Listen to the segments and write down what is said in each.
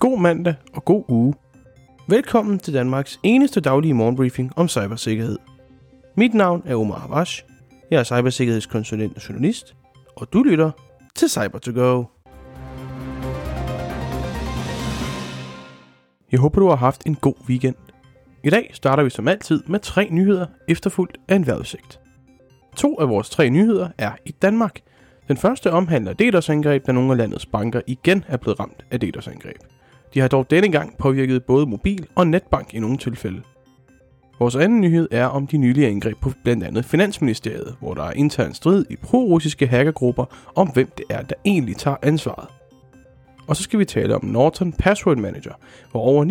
God mandag og god uge. Velkommen til Danmarks eneste daglige morgenbriefing om cybersikkerhed. Mit navn er Omar Havash. Jeg er cybersikkerhedskonsulent og journalist, og du lytter til cyber to go Jeg håber, du har haft en god weekend. I dag starter vi som altid med tre nyheder, efterfulgt af en vejrudsigt. To af vores tre nyheder er i Danmark. Den første omhandler DDoS-angreb, da nogle af landets banker igen er blevet ramt af DDoS-angreb. De har dog denne gang påvirket både mobil og netbank i nogle tilfælde. Vores anden nyhed er om de nylige angreb på blandt andet Finansministeriet, hvor der er intern strid i pro-russiske hackergrupper om hvem det er, der egentlig tager ansvaret. Og så skal vi tale om Norton Password Manager, hvor over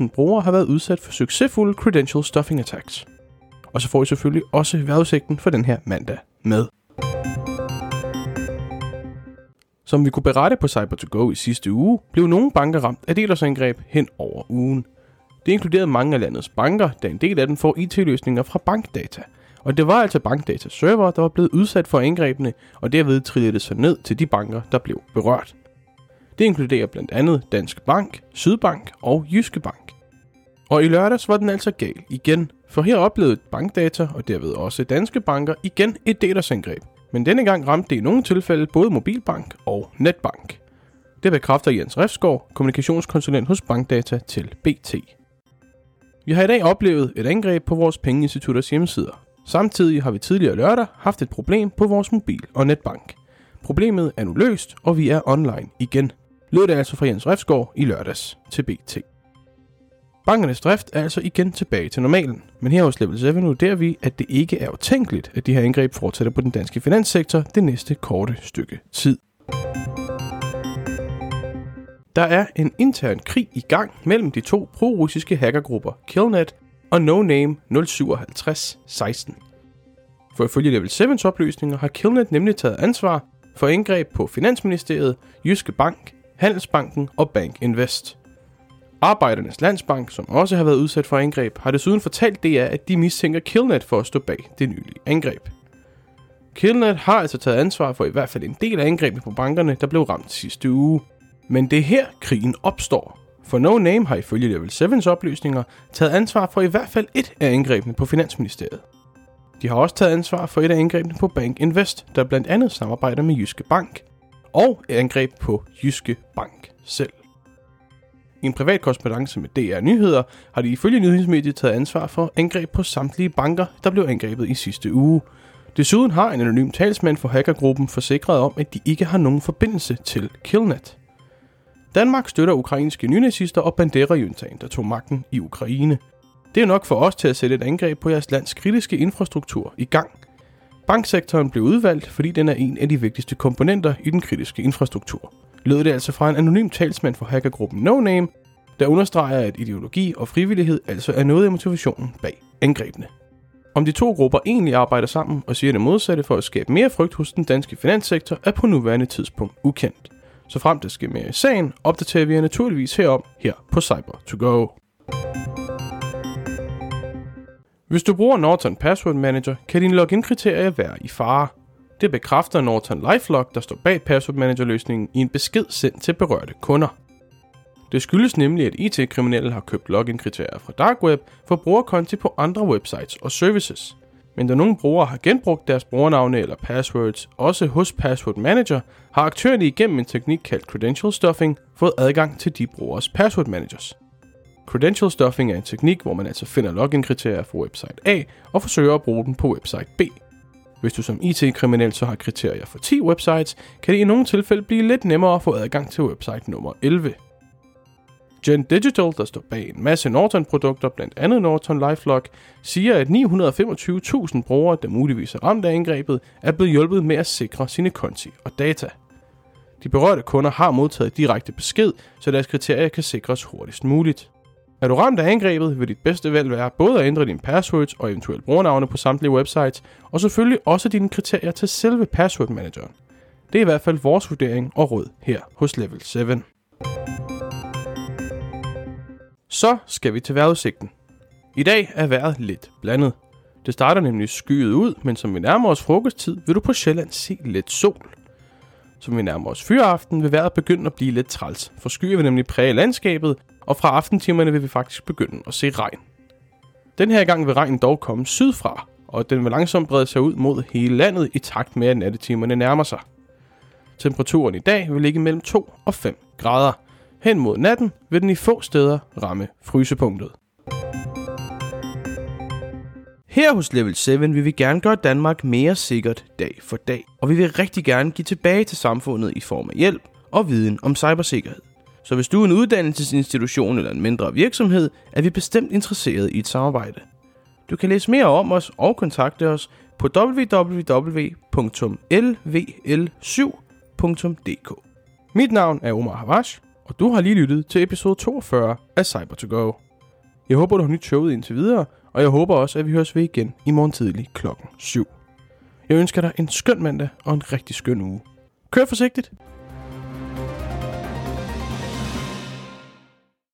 900.000 brugere har været udsat for succesfulde credential stuffing attacks. Og så får I selvfølgelig også vejrudsigten for den her mandag med. Som vi kunne berette på Cyber2Go i sidste uge, blev nogle banker ramt af DDoS-angreb hen over ugen. Det inkluderede mange af landets banker, da en del af dem får IT-løsninger fra bankdata. Og det var altså bankdata server, der var blevet udsat for angrebene, og derved trillede det sig ned til de banker, der blev berørt. Det inkluderer blandt andet Danske Bank, Sydbank og Jyske Bank. Og i lørdags var den altså gal igen, for her oplevede bankdata og derved også danske banker igen et DDoS-angreb. Men denne gang ramte det i nogle tilfælde både mobilbank og netbank. Det bekræfter Jens Refsgaard, kommunikationskonsulent hos Bankdata til BT. Vi har i dag oplevet et angreb på vores pengeinstitutters hjemmesider. Samtidig har vi tidligere lørdag haft et problem på vores mobil- og netbank. Problemet er nu løst, og vi er online igen. Lød det altså fra Jens Refsgaard i lørdags til BT. Bankernes drift er altså igen tilbage til normalen, men her hos Level 7 vurderer vi, at det ikke er utænkeligt, at de her angreb fortsætter på den danske finanssektor det næste korte stykke tid. Der er en intern krig i gang mellem de to pro-russiske hackergrupper Killnet og No Name 05716. For ifølge Level 7's oplysninger har Killnet nemlig taget ansvar for angreb på Finansministeriet, Jyske Bank, Handelsbanken og Bank Invest. Arbejdernes Landsbank, som også har været udsat for angreb, har desuden fortalt DR, at de mistænker Killnet for at stå bag det nylige angreb. Killnet har altså taget ansvar for i hvert fald en del af angrebene på bankerne, der blev ramt sidste uge. Men det er her, krigen opstår. For No Name har ifølge Level 7's oplysninger taget ansvar for i hvert fald et af angrebene på Finansministeriet. De har også taget ansvar for et af angrebene på Bank Invest, der blandt andet samarbejder med Jyske Bank, og et angreb på Jyske Bank selv. I en privat korrespondence med DR Nyheder har de ifølge nyhedsmediet taget ansvar for angreb på samtlige banker, der blev angrebet i sidste uge. Desuden har en anonym talsmand for hackergruppen forsikret om, at de ikke har nogen forbindelse til Killnet. Danmark støtter ukrainske nynazister og bandera der tog magten i Ukraine. Det er nok for os til at sætte et angreb på jeres lands kritiske infrastruktur i gang. Banksektoren blev udvalgt, fordi den er en af de vigtigste komponenter i den kritiske infrastruktur. Lød det altså fra en anonym talsmand for hackergruppen No Name, der understreger, at ideologi og frivillighed altså er noget af motivationen bag angrebene. Om de to grupper egentlig arbejder sammen og siger det modsatte for at skabe mere frygt hos den danske finanssektor, er på nuværende tidspunkt ukendt. Så frem til sker mere i sagen, opdaterer vi jer naturligvis herom her på cyber to go Hvis du bruger Norton Password Manager, kan dine login-kriterier være i fare. Det bekræfter Norton LifeLock, der står bag Password Manager-løsningen, i en besked sendt til berørte kunder. Det skyldes nemlig, at IT-kriminelle har købt login-kriterier fra Dark Web for brugerkonti på andre websites og services. Men da nogle brugere har genbrugt deres brugernavne eller passwords, også hos Password Manager, har aktørerne igennem en teknik kaldt Credential Stuffing fået adgang til de brugers password managers. Credential stuffing er en teknik, hvor man altså finder login-kriterier fra website A og forsøger at bruge dem på website B. Hvis du som IT-kriminel så har kriterier for 10 websites, kan det i nogle tilfælde blive lidt nemmere at få adgang til website nummer 11. Gen Digital, der står bag en masse Norton-produkter, blandt andet Norton LifeLock, siger, at 925.000 brugere, der muligvis er ramt af angrebet, er blevet hjulpet med at sikre sine konti og data. De berørte kunder har modtaget direkte besked, så deres kriterier kan sikres hurtigst muligt. Er du ramt af angrebet, vil dit bedste valg være både at ændre dine passwords og eventuelt brugernavne på samtlige websites, og selvfølgelig også dine kriterier til selve password manageren. Det er i hvert fald vores vurdering og råd her hos Level 7. Så skal vi til vejrudsigten. I dag er vejret lidt blandet. Det starter nemlig skyet ud, men som vi nærmer os frokosttid, vil du på Sjælland se lidt sol som vi nærmer os fyraften, vil vejret begynde at blive lidt træls, for skyer vil nemlig præge landskabet, og fra aftentimerne vil vi faktisk begynde at se regn. Den her gang vil regnen dog komme sydfra, og den vil langsomt brede sig ud mod hele landet i takt med, at nattetimerne nærmer sig. Temperaturen i dag vil ligge mellem 2 og 5 grader. Hen mod natten vil den i få steder ramme frysepunktet. Her hos Level 7 vil vi gerne gøre Danmark mere sikkert dag for dag, og vi vil rigtig gerne give tilbage til samfundet i form af hjælp og viden om cybersikkerhed. Så hvis du er en uddannelsesinstitution eller en mindre virksomhed, er vi bestemt interesseret i et samarbejde. Du kan læse mere om os og kontakte os på www.lvl7.dk. Mit navn er Omar Havash, og du har lige lyttet til episode 42 af cyber to go Jeg håber, du har nyt showet indtil videre, og jeg håber også, at vi høres ved igen i morgen tidlig klokken 7. Jeg ønsker dig en skøn mandag og en rigtig skøn uge. Kør forsigtigt!